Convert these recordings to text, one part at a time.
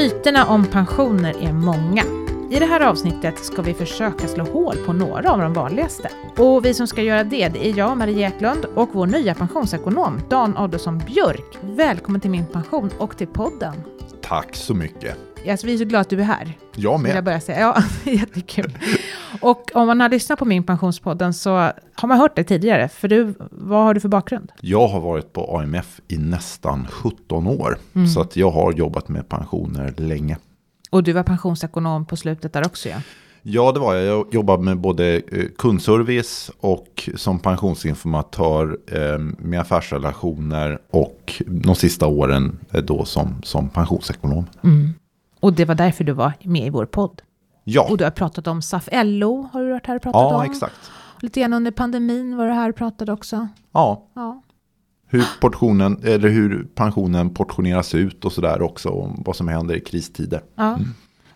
Myterna om pensioner är många. I det här avsnittet ska vi försöka slå hål på några av de vanligaste. Och vi som ska göra det, det är jag, Marie Eklund, och vår nya pensionsekonom Dan Adolfsson Björk. Välkommen till Min Pension och till podden. Tack så mycket. Alltså, vi är så glada att du är här. Jag Vill jag med. börja säga. Ja, jättekul. Och om man har lyssnat på Min Pensionspodden så har man hört det tidigare. För du, vad har du för bakgrund? Jag har varit på AMF i nästan 17 år. Mm. Så att jag har jobbat med pensioner länge. Och du var pensionsekonom på slutet där också ja. Ja, det var jag. Jag jobbade med både eh, kundservice och som pensionsinformatör eh, med affärsrelationer och de sista åren eh, då som, som pensionsekonom. Mm. Och det var därför du var med i vår podd. Ja, Och du har pratat om SAF-LO, har du varit här och pratat om? ja exakt. Lite grann under pandemin var du här och pratade också. Ja, Ja. hur, portionen, eller hur pensionen portioneras ut och sådär också. Och vad som händer i kristider. ja.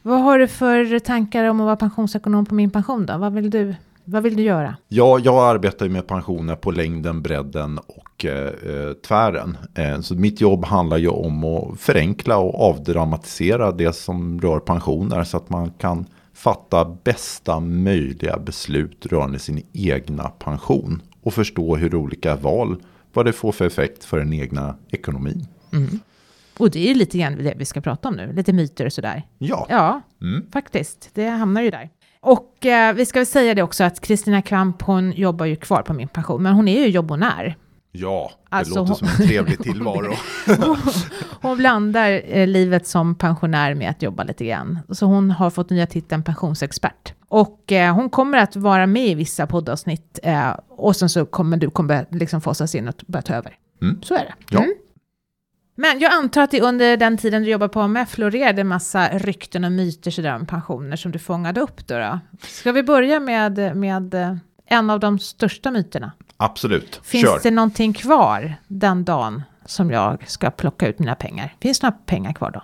Vad har du för tankar om att vara pensionsekonom på Min Pension då? Vad vill du, vad vill du göra? Ja, jag arbetar ju med pensioner på längden, bredden och eh, eh, tvären. Eh, så mitt jobb handlar ju om att förenkla och avdramatisera det som rör pensioner. Så att man kan fatta bästa möjliga beslut rörande sin egna pension. Och förstå hur olika val, vad det får för effekt för den egna ekonomin. Och det är lite grann det vi ska prata om nu, lite myter och sådär. Ja, Ja, Mm. faktiskt. Det hamnar ju där. Och eh, vi ska väl säga det också att Kristina Kvamp, hon jobbar ju kvar på Min Pension, men hon är ju jobbonär. ja det Alltså, låter hon- som en trevlig tillvaro. Hon blandar eh, livet som pensionär med att jobba lite grann. Så hon har fått nya titeln pensionsexpert. Och eh, hon kommer att vara med i vissa poddavsnitt eh, och sen så kommer du kommer liksom fasas in och börja ta över. Mm. Så är det. Ja. Mm. Men jag antar att det under den tiden du jobbar på AMF florerade en massa rykten och myter sådär om pensioner som du fångade upp då. då. Ska vi börja med, med eh, en av de största myterna? Absolut, Finns kör. det någonting kvar den dagen som jag ska plocka ut mina pengar? Finns det några pengar kvar då?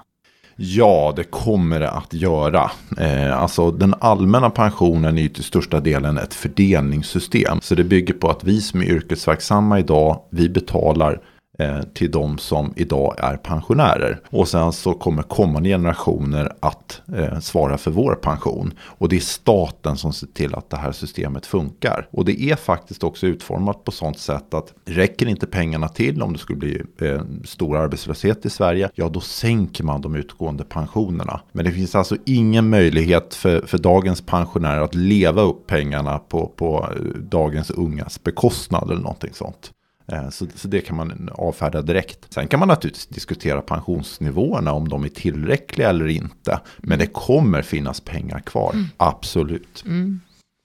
Ja, det kommer det att göra. Eh, alltså den allmänna pensionen är ju till största delen ett fördelningssystem. Så det bygger på att vi som är yrkesverksamma idag, vi betalar Eh, till de som idag är pensionärer. Och sen så kommer kommande generationer att eh, svara för vår pension. Och det är staten som ser till att det här systemet funkar. Och det är faktiskt också utformat på sånt sätt att räcker inte pengarna till om det skulle bli eh, stor arbetslöshet i Sverige, ja då sänker man de utgående pensionerna. Men det finns alltså ingen möjlighet för, för dagens pensionärer att leva upp pengarna på, på eh, dagens ungas bekostnad eller någonting sånt. Eh, Så, så det kan man avfärda direkt. Sen kan man naturligtvis diskutera pensionsnivåerna om de är tillräckliga eller inte. Men det kommer finnas pengar kvar, absolut.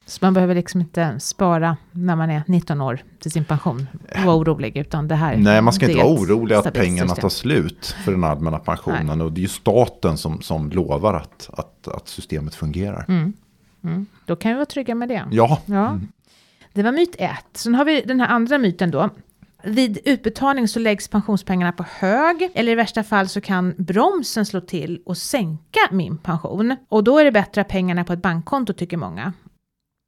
Så man behöver liksom inte spara när man är 19 år till sin pension och vara orolig, utan det här Nej, man ska inte vara orolig att pengarna system. tar slut för den allmänna pensionen. Och det är ju staten som, som lovar att, att, att systemet fungerar. Mm. Då kan vi vara trygga med det. Ja, Ja. Det var myt ett. Sen har vi den här andra myten då. Vid utbetalning så läggs pensionspengarna på hög, eller i värsta fall så kan bromsen slå till och sänka min pension. Och då är det bättre att pengarna är på ett bankkonto tycker många.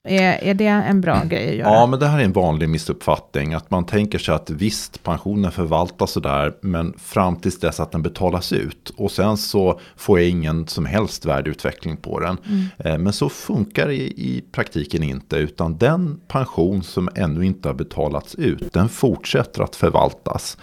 Är, är det en bra grej att göra? Ja, men det här är en vanlig missuppfattning. Att man tänker sig att visst, pensionen förvaltas sådär, men fram tills dess att den betalas ut. Och sen så får jag ingen som helst värdeutveckling på den. Eh, Men så funkar det i, i praktiken inte, utan den pension som ännu inte har betalats ut, den fortsätter att förvaltas.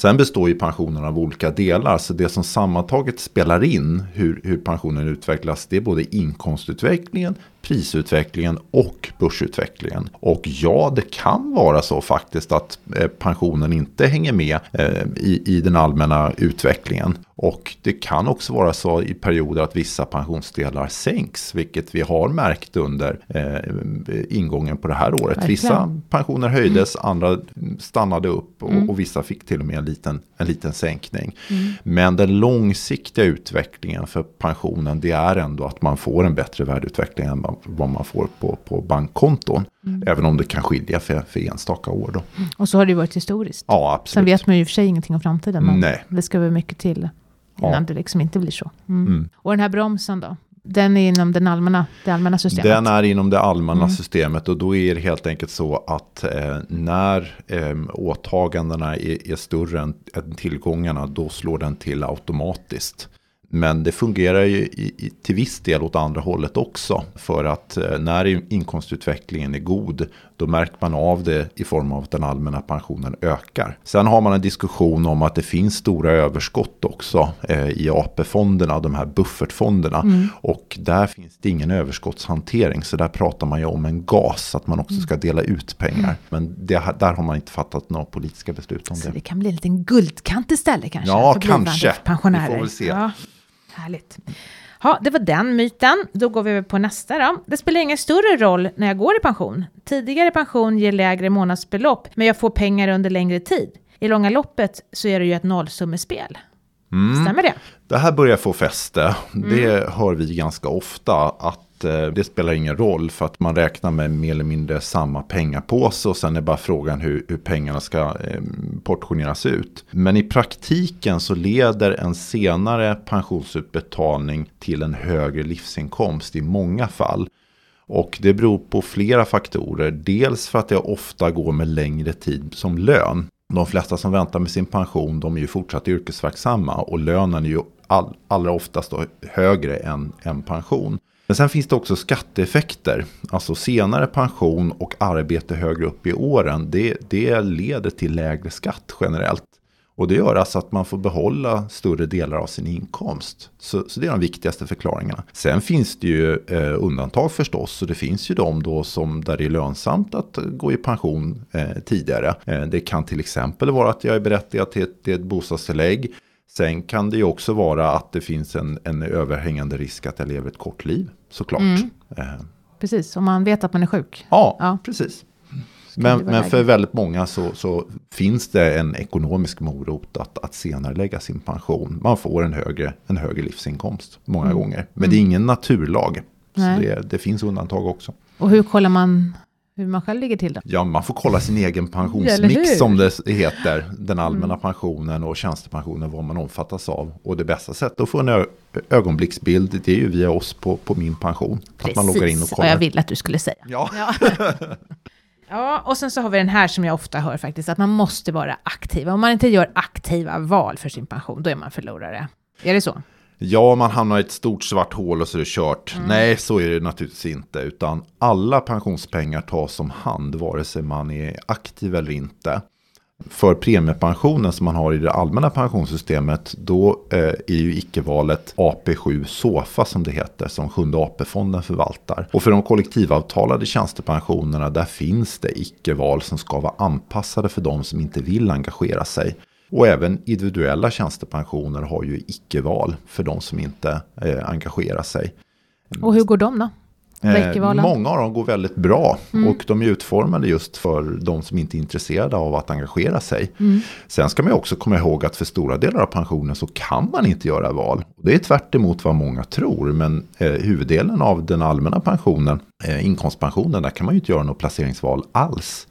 Sen består ju pensionen av olika delar, så det som sammantaget spelar in hur, hur pensionen utvecklas, det är både inkomstutvecklingen, prisutvecklingen och börsutvecklingen. Och ja, det kan vara så faktiskt att eh, pensionen inte hänger med eh, i, i den allmänna utvecklingen. Och det kan också vara så i perioder att vissa pensionsdelar sänks, vilket vi har märkt under eh, ingången på det här året. Verkligen. Vissa pensioner höjdes, andra stannade upp och, och vissa fick till och med en liten, en liten sänkning. Men den långsiktiga utvecklingen för pensionen det är ändå att man får en bättre värdeutveckling än vad- vad man får på, på bankkonton. Även om det kan skilja för, för enstaka år. Då. Och så har det varit historiskt. Ja, Sen absolut. vet man ju i och för sig ingenting om framtiden, men Nej. det ska väl mycket till innan Ja. det liksom inte blir så. Mm. Mm. Och den här bromsen då? Den är inom den allmänna, det allmänna systemet? Den är inom det allmänna Mm. systemet och då är det helt enkelt så att eh, när eh, åtagandena är, är större än, än tillgångarna då slår den till automatiskt. Men det fungerar ju i, i, till viss del åt andra hållet också. För att eh, när inkomstutvecklingen är god, då märker man av det i form av att den allmänna pensionen ökar. Sen har man en diskussion om att det finns stora överskott också eh, i AP-fonderna, de här buffertfonderna. Mm. Och där finns det ingen överskottshantering, så där pratar man ju om en gas, att man också ska dela ut pengar. Mm. Men det, där har man inte fattat några politiska beslut om så det. det kan bli en liten guldkant istället kanske? Ja, kanske. Vi får väl se. Ja. Härligt. Ja, det var den myten. Då går vi över på nästa då. Det spelar ingen större roll när jag går i pension. Tidigare pension ger lägre månadsbelopp, men jag får pengar under längre tid. I långa loppet så är det ju ett nollsummespel. Mm. Stämmer det? Det här börjar få fäste. Mm. Det hör vi ganska ofta att Eh, det spelar ingen roll för att man räknar med mer eller mindre samma pengapåse och sen är bara frågan hur, hur pengarna ska eh, portioneras ut. Men i praktiken så leder en senare pensionsutbetalning till en högre livsinkomst i många fall. Och det beror på flera faktorer. Dels för att det ofta går med längre tid som lön. De flesta som väntar med sin pension de är ju fortsatt yrkesverksamma och lönen är ju all, allra oftast högre än, än pension. Men sen finns det också skatteeffekter. Alltså senare pension och arbete högre upp i åren. Det, det leder till lägre skatt generellt. Och det gör alltså att man får behålla större delar av sin inkomst. Så, så det är de viktigaste förklaringarna. Sen finns det ju eh, undantag förstås. Så det finns ju de då som där det är lönsamt att gå i pension eh, tidigare. Eh, det kan till exempel vara att jag är berättigad till ett, till ett bostadstillägg. Sen kan det ju också vara att det finns en, en överhängande risk att jag lever ett kort liv såklart. Mm. Eh. Precis, om man vet att man är sjuk. Ja, ja. precis. Men, men för väldigt många så, så, finns det en ekonomisk morot att, att senare lägga sin pension. Man får en högre, en högre livsinkomst många mm. gånger. Men mm. det är ingen naturlag. Så det, det, finns undantag också. Och hur kollar man hur man själv ligger till då? Ja, man får kolla sin egen pensionsmix som det heter. Den allmänna mm. pensionen och tjänstepensionen, vad man omfattas av. Och det bästa sättet att få en ögonblicksbild, det är ju via oss på, på min pension. Precis, att man loggar in och kollar. vad jag ville att du skulle säga. Ja. ja. Ja, och sen så har vi den här som jag ofta hör faktiskt, att man måste vara aktiv. Om man inte gör aktiva val för sin pension, då är man förlorare. Är det så? Ja, man hamnar i ett stort svart hål och så är det kört. Mm. Nej, så är det naturligtvis inte. Utan alla pensionspengar tas om hand, vare sig man är aktiv eller inte. För premiepensionen som man har i det allmänna pensionssystemet, då eh, är ju icke-valet AP7 SOFA som det heter, som Sjunde AP-fonden förvaltar. Och för de kollektivavtalade tjänstepensionerna, där finns det icke-val som ska vara anpassade för de som inte vill engagera sig. Och även individuella tjänstepensioner har ju icke-val för de som inte eh, engagerar sig. Och hur går de då? Eh, många av dem går väldigt bra mm. och de är utformade just för de som inte är intresserade av att engagera sig. Mm. Sen ska man också komma ihåg att för stora delar av pensionen så kan man inte göra val. Det är tvärt vad många tror, men eh, huvuddelen av den allmänna pensionen, inkomstpensionen, där kan man ju inte göra något placeringsval alls.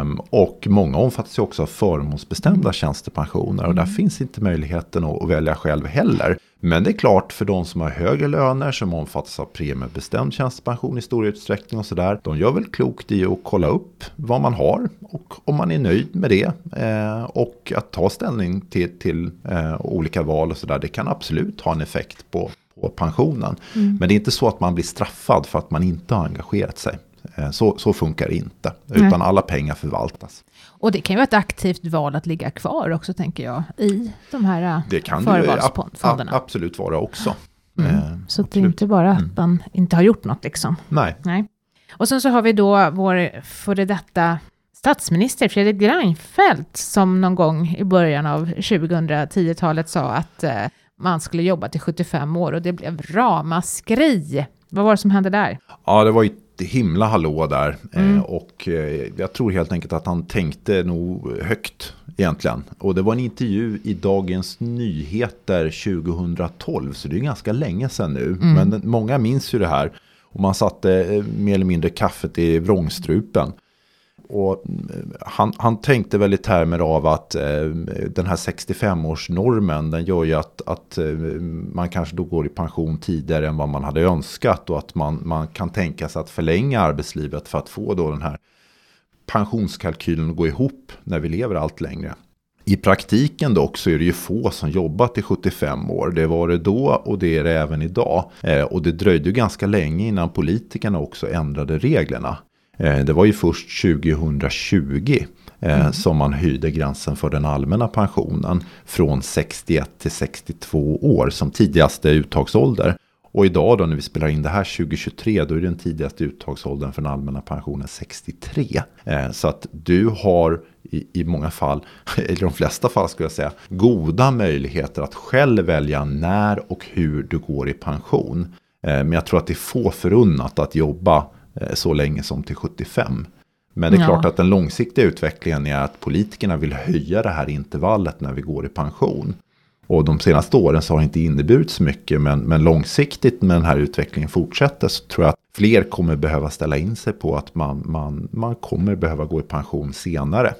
Um, och många omfattas ju också av förmånsbestämda tjänstepensioner och där mm. finns inte möjligheten att, att välja själv heller. Men det är klart för de som har högre löner som omfattas av premiebestämd tjänstepension i stor utsträckning och sådär. De gör väl klokt i att kolla upp vad man har och om man är nöjd med det. Eh, och att ta ställning till, till eh, olika val och sådär. Det kan absolut ha en effekt på, på pensionen. Mm. Men det är inte så att man blir straffad för att man inte har engagerat sig. Eh, så, så funkar det inte, utan Nej. alla pengar förvaltas. Och det kan ju vara ett aktivt val att ligga kvar också, tänker jag, i de här eh, det kan förvalsfonderna. Det absolut vara också. Mm. Eh, så det är inte bara att mm. man inte har gjort något liksom. Nej. Nej. Och sen så har vi då vår före detta statsminister Fredrik Reinfeldt som någon gång i början av 2010-talet sa att eh, man skulle jobba till 75 år och det blev ramaskri. Vad var det som hände där? Ja, det var himla hallå där. Eh, mm. och eh, jag tror helt enkelt att han tänkte nog högt egentligen. Och det var en intervju i Dagens Nyheter 2012. Så det är ganska länge sedan nu. Mm. Men många minns ju det här. Och man satte eh, mer eller mindre kaffet i vrångstrupen. Och eh, han, han tänkte väl i termer av att eh, den här 65-årsnormen den gör ju att, att eh, man kanske då går i pension tidigare än vad man hade önskat och att man, man kan tänka sig att förlänga arbetslivet för att få då den här pensionskalkylen att gå ihop när vi lever allt längre. I praktiken dock så är det ju få som jobbat i 75 år. Det var det då och det är det även idag. Eh, och det dröjde ju ganska länge innan politikerna också ändrade reglerna. Eh, det var ju först 2020 eh, mm. som man höjde gränsen för den allmänna pensionen från 61 till 62 år som tidigaste uttagsålder. Och idag då när vi spelar in det här 2023 då är den tidigaste uttagsåldern för den allmänna pensionen 63. Eh, så att du har i, i många fall, eller de flesta fall skulle jag säga, goda möjligheter att själv välja när och hur du går i pension. Men jag tror att det är få förunnat att jobba så länge som till 75. Men det är ja. klart att den långsiktiga utvecklingen är att politikerna vill höja det här intervallet när vi går i pension. Och de senaste åren så har det inte inneburit så mycket. Men, men långsiktigt med den här utvecklingen fortsätter så tror jag att fler kommer behöva ställa in sig på att man, man, man kommer behöva gå i pension senare.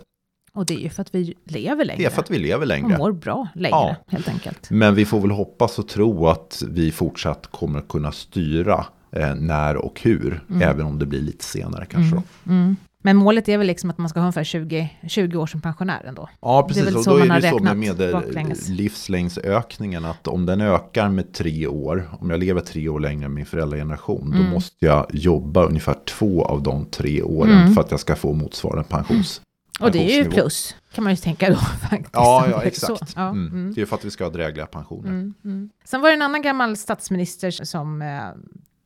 Och det är ju för att vi lever längre. Det är för att vi lever längre. Och mår bra längre, ja. helt enkelt. Men vi får väl hoppas och tro att vi fortsatt kommer kunna styra eh, när och hur. Mm. Även om det blir lite senare kanske. Mm. Mm. Men målet är väl liksom att man ska ha ungefär 20, 20 år som pensionär ändå. Ja, precis. Det och då är det så med, med livslängdsökningen att om den ökar med tre år, om jag lever tre år längre än min föräldrageneration, mm. då måste jag jobba ungefär två av de tre åren mm. för att jag ska få motsvarande pensions. Och det är ju plus, kan man ju tänka då faktiskt. Ja, ja exakt. Ja, mm. Mm. Det är för att vi ska ha drägliga pensioner. Mm, mm. Sen var det en annan gammal statsminister som eh,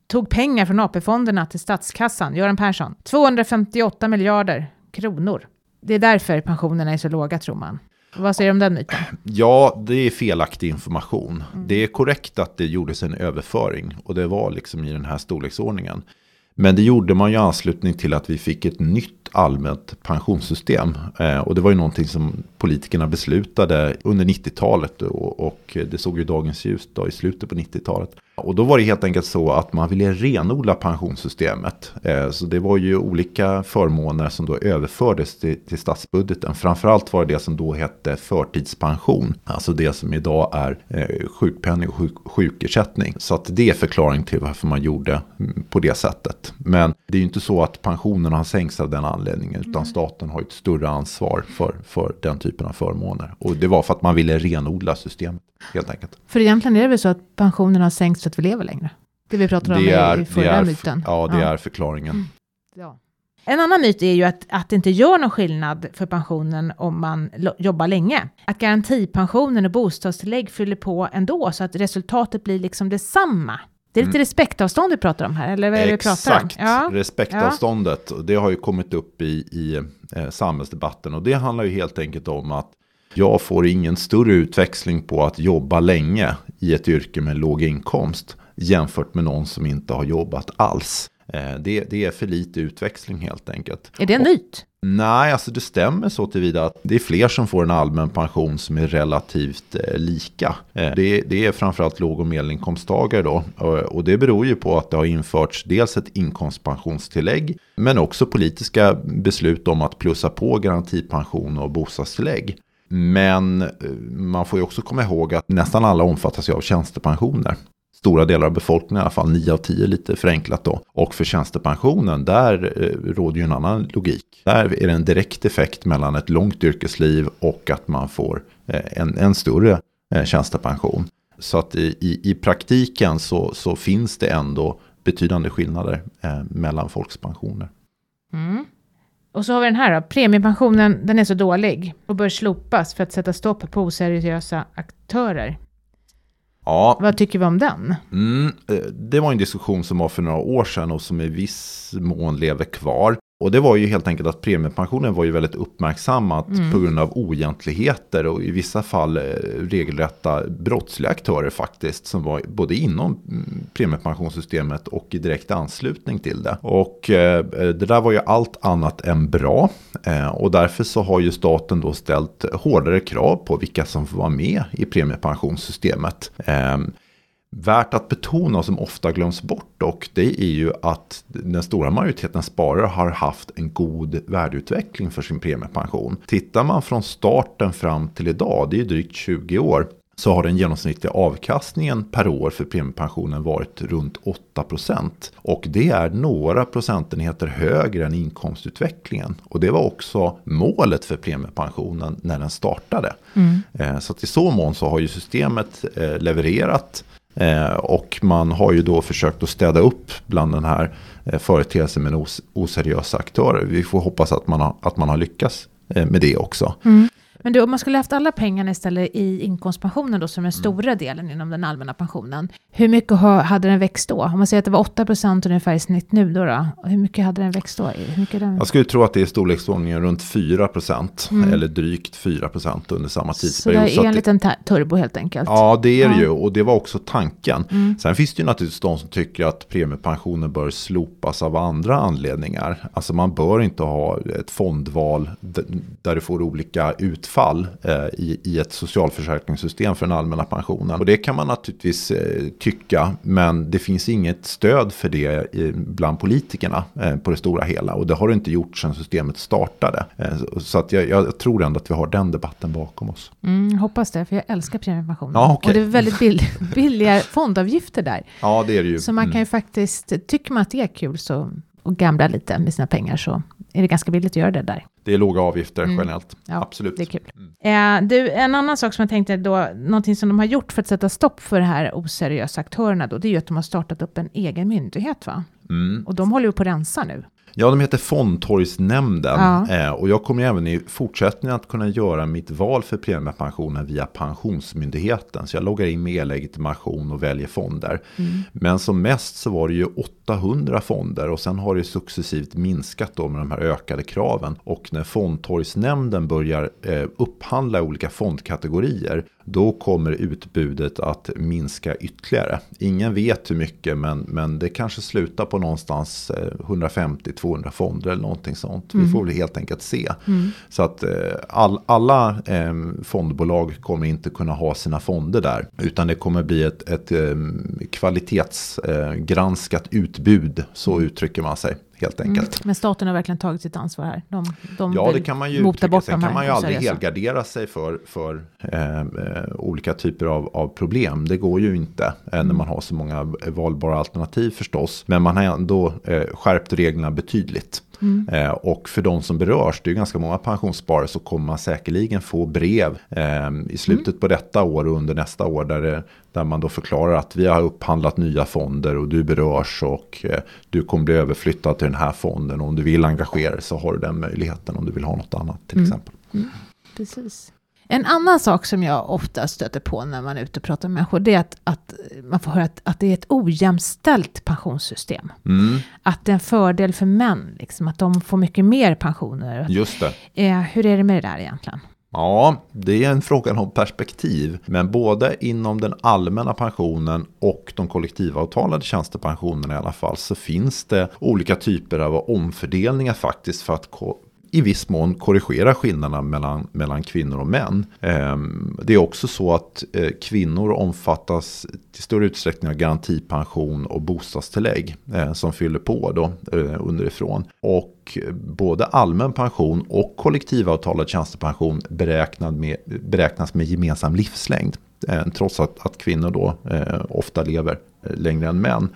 tog pengar från AP-fonderna till statskassan, Göran Persson. 258 miljarder kronor. Det är därför pensionerna är så låga tror man. Vad säger du om den myten? Ja, det är felaktig information. Mm. Det är korrekt att det gjordes en överföring och det var liksom i den här storleksordningen. Men det gjorde man ju i anslutning till att vi fick ett nytt allmänt pensionssystem. Eh, och det var ju någonting som politikerna beslutade under 90-talet och, och det såg ju dagens ljus då i slutet på 90-talet. Och då var det helt enkelt så att man ville renodla pensionssystemet. Eh, så det var ju olika förmåner som då överfördes till, till statsbudgeten. Framförallt var det det som då hette förtidspension. Alltså det som idag är eh, sjukpenning och sjuk, sjukersättning. Så att det är förklaring till varför man gjorde mm, på det sättet. Men det är ju inte så att pensionerna har sänkts av den anledningen. Utan staten har ett större ansvar för, för den typen av förmåner. Och det var för att man ville renodla systemet helt enkelt. För egentligen är det väl så att pensionerna har sänkts så att vi lever längre? Det vi pratade om är, i förra är, myten. Ja, det ja. är förklaringen. Mm. Ja. En annan myt är ju att, att det inte gör någon skillnad för pensionen om man jobbar länge. Att garantipensionen och bostadstillägg fyller på ändå så att resultatet blir liksom detsamma. Det är lite mm. respektavstånd vi pratar om här, eller vad är det vi pratar om? Ja. respektavståndet. Det har ju kommit upp i, i eh, samhällsdebatten och det handlar ju helt enkelt om att jag får ingen större utväxling på att jobba länge i ett yrke med låg inkomst jämfört med någon som inte har jobbat alls. Eh, det, det, är för lite utväxling helt enkelt. Är det en myt? Nej, alltså det stämmer så tillvida att det är fler som får en allmän pension som är relativt eh, lika. Eh, det, det, är framförallt låg och medelinkomsttagare då. Och det beror ju på att det har införts dels ett inkomstpensionstillägg men också politiska beslut om att plussa på garantipension och bostadstillägg. Men eh, man får ju också komma ihåg att nästan alla omfattas ju av tjänstepensioner. Stora delar av befolkningen i alla fall, 9 av 10 lite förenklat då. Och för tjänstepensionen, där eh, råder ju en annan logik. Där är det en direkt effekt mellan ett långt yrkesliv och att man får eh, en, en större eh, tjänstepension. Så att i, i, i praktiken så, så finns det ändå betydande skillnader eh, mellan folks pensioner. Mm. Och så har vi den här då. Premiepensionen, den är så dålig och bör slopas för att sätta stopp på oseriösa aktörer. Ja. Vad tycker vi om den? Mm, eh, det var en diskussion som var för några år sedan och som i viss mån lever kvar. Och det var ju helt enkelt att premiepensionen var ju väldigt uppmärksammat mm. på grund av oegentligheter och i vissa fall eh, regelrätta brottsliga aktörer faktiskt som var både inom mm, premiepensionssystemet och i direkt anslutning till det. Och eh, det där var ju allt annat än bra eh, och därför så har ju staten då ställt hårdare krav på vilka som får vara med i premiepensionssystemet. Värt att betona som ofta glöms bort dock, det är ju att den stora majoriteten sparare har haft en god värdeutveckling för sin premiepension. Tittar man från starten fram till idag, det är drygt 20 år, så har den genomsnittliga avkastningen per år för premiepensionen varit runt 8%. Och det är några procentenheter högre än inkomstutvecklingen. Och det var också målet för premiepensionen när den startade. Mm. Så att i så mån så har ju systemet eh, levererat Eh, och man har ju då försökt att städa upp bland den här eh, företeelsen med os oseriösa aktörer. Vi får hoppas att man har, att man har lyckats eh, med det också. Mm. Men du, om man skulle haft alla pengarna istället i inkomstpensionen då, som den stora mm. delen inom den allmänna pensionen, hur mycket hade den växt då? Om man säger att det var 8 ungefär i snitt nu då, då, hur mycket hade den växt då? Hur mycket den... Jag skulle tro att det är storleksordningen runt 4 mm. eller drygt 4% under samma tidsperiod. Så det är en liten turbo helt enkelt? Ja, det är det ja. ju och det var också tanken. Mm. Sen finns det ju naturligtvis de som tycker att premiepensionen bör slopas av andra anledningar. Alltså man bör inte ha ett fondval där du får olika ut utfall eh, i, i ett socialförsäkringssystem för den allmänna pensionen. Och det kan man naturligtvis eh, tycka, men det finns inget stöd för det bland politikerna eh, på det stora hela. Och det har det inte gjort sedan systemet startade. Så att jag, jag tror ändå att vi har den debatten bakom oss. Mm, hoppas det, för jag älskar premiepensionen. Ja, okay. Och det är väldigt bill billiga fondavgifter där. Ja, det är det ju. Så man kan ju mm. faktiskt, tycker man att det är kul så, och gambla lite med sina pengar så är det ganska billigt att göra det där. Det är låga avgifter mm. generellt. Ja, Absolut. Det är kul. Mm. Eh, du, en annan sak som jag tänkte då, någonting som de har gjort för att sätta stopp för de här oseriösa aktörerna då, det är ju att de har startat upp en egen myndighet va? Mm. Och de håller ju på att rensa nu. Ja, de heter Fondtorgsnämnden. Ja. Eh, och jag kommer även i fortsättningen att kunna göra mitt val för premiepensionen via Pensionsmyndigheten. Så jag loggar in med e-legitimation och väljer fonder. Mm. Men som mest så var det ju 800 fonder och sen har det successivt minskat då med de här ökade kraven. Och när Fondtorgsnämnden börjar eh, upphandla olika fondkategorier då kommer utbudet att minska ytterligare. Ingen vet hur mycket men, men det kanske slutar på någonstans 150-200 eh, fonder eller någonting sånt. Mm. Vi får väl helt enkelt se. Mm. Så att eh, all, alla eh, fondbolag kommer inte kunna ha sina fonder där. Utan det kommer bli ett, ett eh, kvalitetsgranskat utbud, så mm. uttrycker man sig helt mm. enkelt. Mm. Men staten har verkligen tagit sitt ansvar här. De, de ja, det kan man ju mota bort Sen kan man ju aldrig helgardera sig för, för eh, olika typer av, av problem. Det går ju inte eh, när mm. man har så många valbara alternativ förstås. Men man har ändå eh, skärpt reglerna betydligt. Mm. Eh, och för de som berörs, det är ganska många pensionssparare, så kommer man säkerligen få brev eh, i slutet mm. på detta år och under nästa år där, det, där man då förklarar att vi har upphandlat nya fonder och du berörs och eh, du kommer bli överflyttad till den här fonden. Och om du vill engagera dig så har du den möjligheten om du vill ha något annat till mm. exempel. Mm. Precis. En annan sak som jag ofta stöter på när man är ute och pratar med människor, det är att, att man får höra att, att det är ett ojämställt pensionssystem. Mm. Att det är en fördel för män, liksom, att de får mycket mer pensioner. Just det. Eh, hur är det med det där egentligen? Ja, det är en fråga om perspektiv. Men både inom den allmänna pensionen och de kollektivavtalade tjänstepensionerna i alla fall så finns det olika typer av omfördelningar faktiskt för att i viss mån korrigera skillnaderna mellan, mellan kvinnor och män. Ehm, det är också så att eh, kvinnor omfattas till större utsträckning av garantipension och bostadstillägg eh, som fyller på då eh, underifrån. Och både allmän pension och kollektivavtalad tjänstepension beräknad med, beräknas med gemensam livslängd. Eh, trots att, att kvinnor då eh, ofta lever eh, längre än män.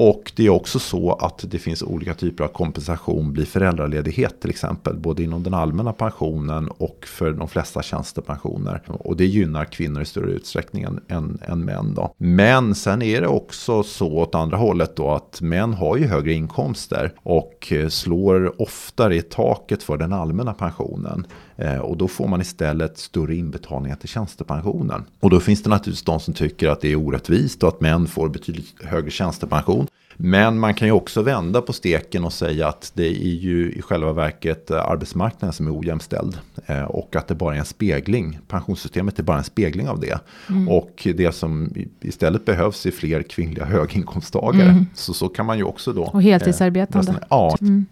Och det är också så att det finns olika typer av kompensation vid föräldraledighet till exempel. Både inom den allmänna pensionen och för de flesta tjänstepensioner. Och det gynnar kvinnor i större utsträckning än, än, än män. Då. Men sen är det också så åt andra hållet då att män har ju högre inkomster och slår oftare i taket för den allmänna pensionen. Eh, och då får man istället större inbetalningar till tjänstepensionen. Och då finns det naturligtvis de som tycker att det är orättvist och att män får betydligt högre tjänstepension. Men man kan ju också vända på steken och säga att det är ju i själva verket arbetsmarknaden som är ojämställd. Eh, och att det bara är en spegling. Pensionssystemet är bara en spegling av det. Mm. Och det som istället behövs är fler kvinnliga höginkomsttagare. Mm. Så så kan man ju också då. Och heltidsarbetande. Eh, ja. Mm.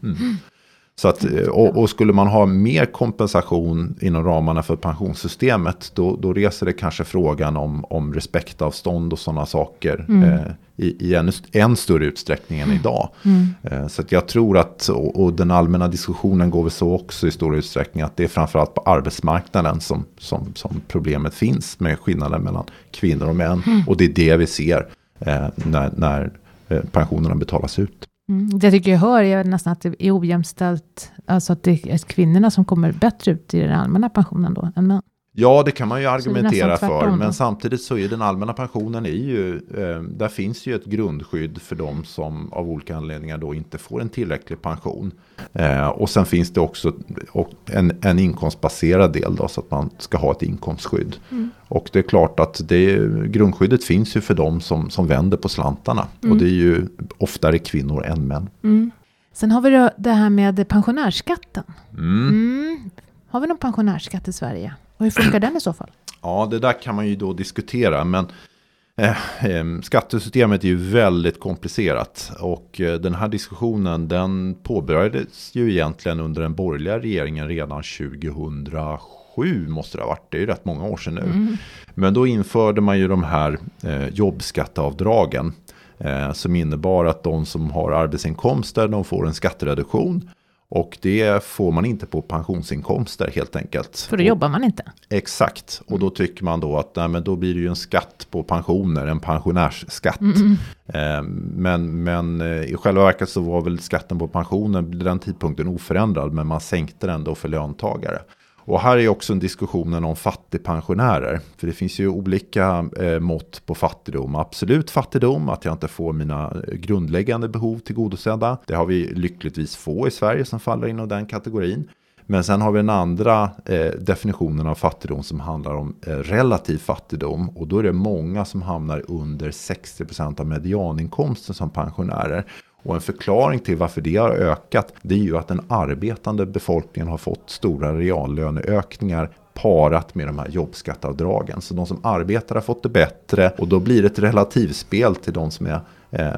Mm. Så att, eh, och, och, skulle man ha mer kompensation inom ramarna för pensionssystemet då, då reser det kanske frågan om, om respektavstånd och sådana saker mm. eh, i, i en, en, större utsträckning än idag. Mm. Eh, så att jag tror att, och, och, den allmänna diskussionen går väl så också i stor utsträckning, att det är framförallt på arbetsmarknaden som, som, som problemet finns med skillnaden mellan kvinnor och män. Mm. Och det är det vi ser eh, när, när eh, pensionerna betalas ut. Mm, det jag tycker jag hör är nästan att det är ojämställt, alltså att det är kvinnorna som kommer bättre ut i den allmänna pensionen då än män. Ja, det kan man ju argumentera för. Men samtidigt så är den allmänna pensionen är ju, eh, där finns ju ett grundskydd för de som av olika anledningar då inte får en tillräcklig pension. Eh, och sen finns det också en, en inkomstbaserad del då, så att man ska ha ett inkomstskydd. Mm. Och det är klart att det, grundskyddet finns ju för de som, som vänder på slantarna. Mm. Och det är ju oftare kvinnor än män. Mm. Sen har vi det här med pensionärsskatten. Mm. Mm. Har vi någon pensionärsskatt i Sverige? Och hur funkar den i så fall? Ja, det där kan man ju då diskutera. Men eh, eh, skattesystemet är ju väldigt komplicerat. Och eh, den här diskussionen den påbörjades ju egentligen under den borgerliga regeringen redan 2007 måste det ha varit. Det är ju rätt många år sedan nu. Mm. Men då införde man ju de här jobbskatteavdragen. Som innebar att de som har arbetsinkomster de får en skattereduktion. Och det får man inte på pensionsinkomster helt enkelt. För då jobbar man inte. Exakt. Och då tycker man då att nej, men då blir det ju en skatt på pensioner, en pensionärsskatt. Mm. Eh, men, men eh, i själva verket så var väl skatten på pensioner vid den tidpunkten oförändrad. Men man sänkte den då för löntagare. Och här är också en diskussionen om fattigpensionärer. För det finns ju olika eh, mått på fattigdom. Absolut fattigdom, att jag inte får mina eh, grundläggande behov tillgodosedda. Det har vi lyckligtvis få i Sverige som faller inom den kategorin. Men sen har vi den andra eh, definitionen av fattigdom som handlar om eh, relativ fattigdom. Och då är det många som hamnar under 60% av medianinkomsten som pensionärer. Och en förklaring till varför det har ökat, det är ju att den arbetande befolkningen har fått stora reallöneökningar parat med de här jobbskatteavdragen. Så de som arbetar har fått det bättre och då blir det ett relativspel till de som är eh,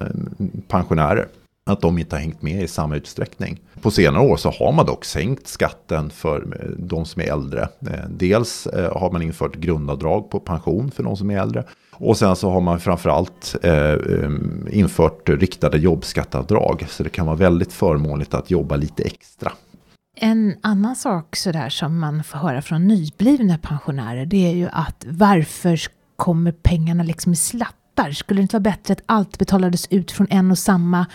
pensionärer. Att de inte har hängt med i samma utsträckning. På senare år så har man dock sänkt skatten för eh, de som är äldre. Eh, dels eh, har man infört grundavdrag på pension för de som är äldre. Och sen så har man framförallt eh, eh, infört riktade jobbskatteavdrag. Så det kan vara väldigt förmånligt att jobba lite extra. En annan sak sådär som man får höra från nyblivna pensionärer det är ju att varför kommer pengarna liksom i slattar? Skulle det inte vara bättre att allt betalades ut från en och samma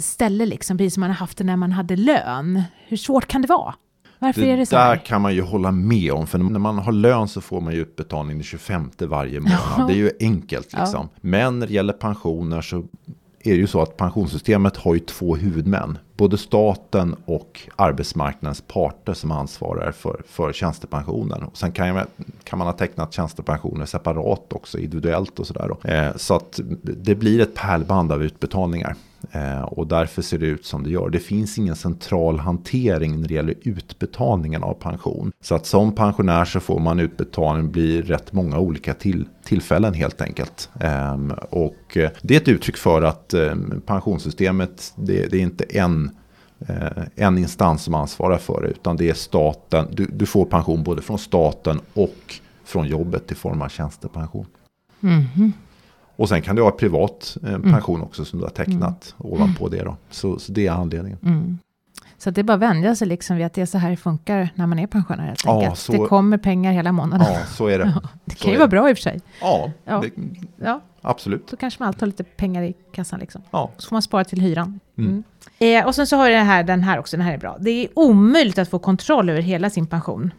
ställe liksom, precis som man har haft det när man hade lön? Hur svårt kan det vara? Varför det är det så? där kan man ju hålla med om. För när man har lön så får man ju utbetalning den 25 varje månad. Det är ju enkelt liksom. Ja. Men när det gäller pensioner så är det ju så att pensionssystemet har ju två huvudmän. Både staten och arbetsmarknadens parter som ansvarar för, för tjänstepensionen. Och sen kan, jag, kan man ha tecknat tjänstepensioner separat också, individuellt och sådär. Eh, så att det blir ett pärlband av utbetalningar. Eh, och därför ser det ut som det gör. Det finns ingen central hantering när det gäller utbetalningen av pension. Så att som pensionär så får man utbetalning blir rätt många olika till, tillfällen helt enkelt. Ehm, och eh, det är ett uttryck för att ehm, pensionssystemet, det, det är inte en eh, en instans som ansvarar för det. Utan det är staten. Du, du, får pension både från staten och från jobbet i form av tjänstepension. Mm -hmm. Och sen kan du ha privat eh, mm. pension mm. också som du har tecknat mm. ovanpå det då. Så, så det är anledningen. Mm. Så det är bara att vänja sig liksom vid att det är så här det funkar när man är pensionär. Helt ja, så, det kommer pengar hela månaden. Ja, så är det. Ja, det kan ju vara bra i och för sig. Ja, ja. Det, ja. absolut. Då kanske man alltid har lite pengar i kassan. Liksom. Ja. Så får man spara till hyran. Mm. mm. Eh, och sen så har vi här, den här också, den här är bra. Det är omöjligt att få kontroll över hela sin pension.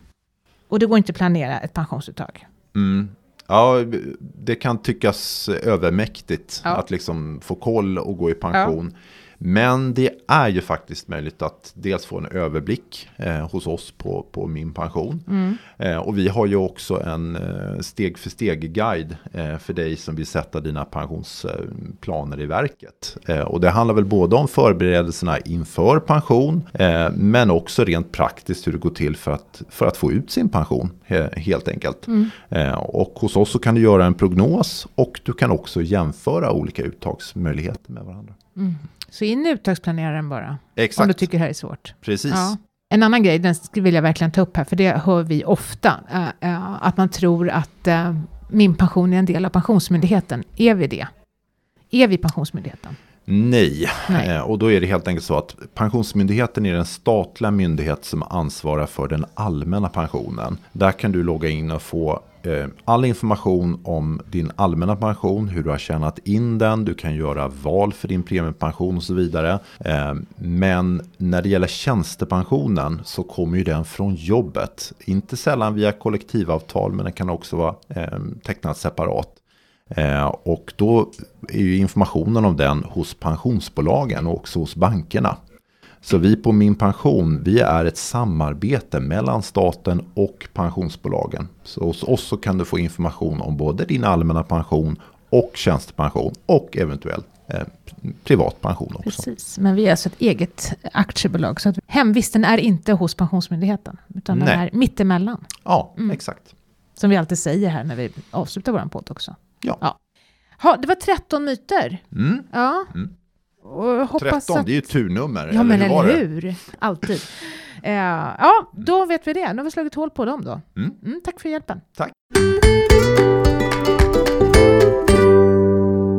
Och det går inte att planera ett pensionsuttag. Mm. Ja, det kan tyckas övermäktigt ja. att liksom få koll och gå i pension. Ja. Men det är ju faktiskt möjligt att dels få en överblick eh, hos oss på, på min pension. Mm. Eh, och vi har ju också en eh, steg för steg guide eh, för dig som vill sätta dina pensionsplaner i verket. Eh, och det handlar väl både om förberedelserna inför pension eh, men också rent praktiskt hur det går till för att, för att få ut sin pension helt enkelt. Mm. och hos oss så kan du göra en prognos och du kan också jämföra olika uttagsmöjligheter med varandra. Så in i uttagsplaneraren bara, Exakt, om du tycker det här är svårt. precis. Ja. En annan grej, den vill jag verkligen ta upp här, för det hör vi ofta, eh, eh, att man tror att eh, min pension är en del av Pensionsmyndigheten. Är vi det? Är vi Pensionsmyndigheten? Nej. Nej. Och då är det helt enkelt så att Pensionsmyndigheten är den statliga myndighet som ansvarar för den allmänna pensionen. Där kan du logga in och få Eh, all information om din allmänna pension, hur du har tjänat in den, du kan göra val för din premiepension och så vidare. Eh, men när det gäller tjänstepensionen så kommer ju den från jobbet. Inte sällan via kollektivavtal men den kan också vara eh, tecknad separat. Och då är ju informationen om den hos pensionsbolagen och också hos bankerna. Så vi på Min Pension, vi är ett samarbete mellan staten och pensionsbolagen. Så hos oss så kan du få information om både din allmänna pension och tjänstepension och eventuellt eh, privat pension också. Precis, men vi är alltså ett eget aktiebolag, så att hemvisten är inte hos Pensionsmyndigheten, utan den Nej. är mittemellan. Ja, Mm. exakt. Som vi alltid säger här när vi avslutar vår podd också. Ja. Ha, det var 13 myter. Mm. Ja. Mm. Och jag hoppas 13, att... det är ju turnummer. Ja, men hur var eller det? hur? Alltid. Eh, ja, då vet vi det. Nu har vi slagit hål på dem då. Mm. Mm, tack för hjälpen. Tack.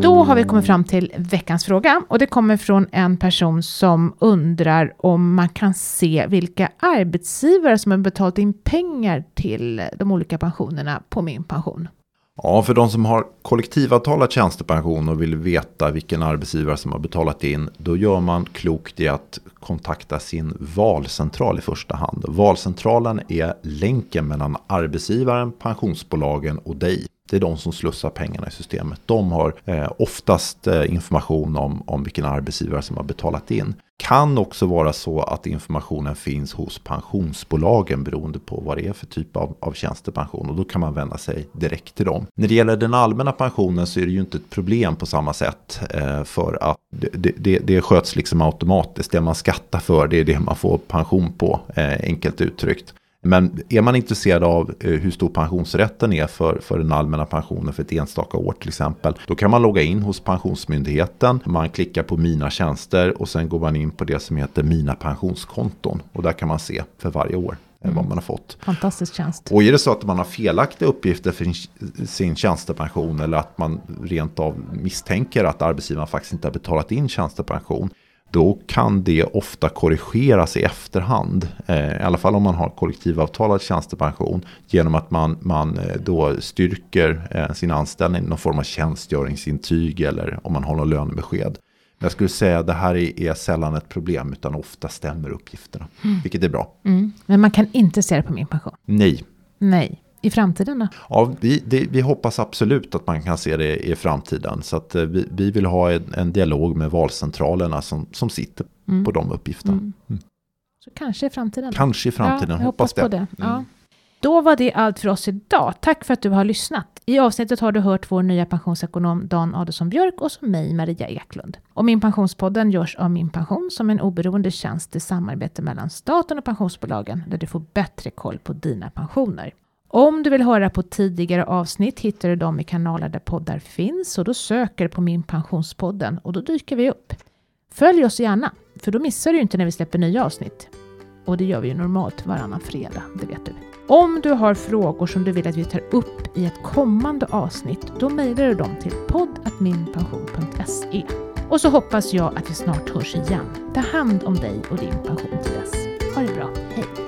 Då har vi kommit fram till veckans fråga och det kommer från en person som undrar om man kan se vilka arbetsgivare som har betalat in pengar till de olika pensionerna på min pension. Ja, för de som har kollektivavtalat tjänstepension och vill veta vilken arbetsgivare som har betalat in, då gör man klokt i att kontakta sin valcentral i första hand. Valcentralen är länken mellan arbetsgivaren, pensionsbolagen och dig. Det är de som slussar pengarna i systemet. De har eh, oftast eh, information om, om vilken arbetsgivare som har betalat in. Kan också vara så att informationen finns hos pensionsbolagen beroende på vad det är för typ av, av tjänstepension. Och då kan man vända sig direkt till dem. När det gäller den allmänna pensionen så är det ju inte ett problem på samma sätt. Eh, för att det, det, det sköts liksom automatiskt. Det man skattar för det är det man får pension på, eh, enkelt uttryckt. Men är man intresserad av eh, hur stor pensionsrätten är för, för den allmänna pensionen för ett enstaka år till exempel. Då kan man logga in hos Pensionsmyndigheten. Man klickar på Mina tjänster och sen går man in på det som heter Mina pensionskonton. Och där kan man se för varje år eh, vad man har fått. Fantastisk tjänst. Och är det så att man har felaktiga uppgifter för sin- sin tjänstepension eller att man rent av misstänker att arbetsgivaren faktiskt inte har betalat in tjänstepension. Då kan det ofta korrigeras i efterhand. Eh, I alla fall om man har kollektivavtalad tjänstepension. Genom att man, man eh, då styrker eh, sin anställning någon form av tjänstgöringsintyg eller om man har någon lönebesked. Men jag skulle säga att det här är, är sällan ett problem utan ofta stämmer uppgifterna. Vilket är bra. Mm. Men man kan inte se det på min pension. Nej, Nej. I framtiden då? Ja, vi, det, vi hoppas absolut att man kan se det i framtiden. Så att eh, vi, vi vill ha en, en dialog med valcentralerna som, som sitter Mm. på de uppgifterna. Mm. Så kanske i framtiden. Kanske i framtiden, ja, hoppas, på det. det. Ja. Mm. Då var det allt för oss idag. Tack för att du har lyssnat. I avsnittet har du hört vår nya pensionsekonom Dan Adelsson Björk och så mig, Maria Eklund. Och Min Pensionspodden görs av Min Pension som en oberoende tjänst i samarbete mellan staten och pensionsbolagen där du får bättre koll på dina pensioner. Om du vill höra på tidigare avsnitt hittar du dem i kanaler där poddar finns och då söker du på Min Pensionspodden och då dyker vi upp. Följ oss gärna, för då missar du inte när vi släpper nya avsnitt. Och det gör vi ju normalt varannan fredag, det vet du. Om du har frågor som du vill att vi tar upp i ett kommande avsnitt, då mejlar du dem till podd.minpension.se. Och så hoppas jag att vi snart hörs igen. Ta hand om dig och din pension till dess. Ha det bra, hej!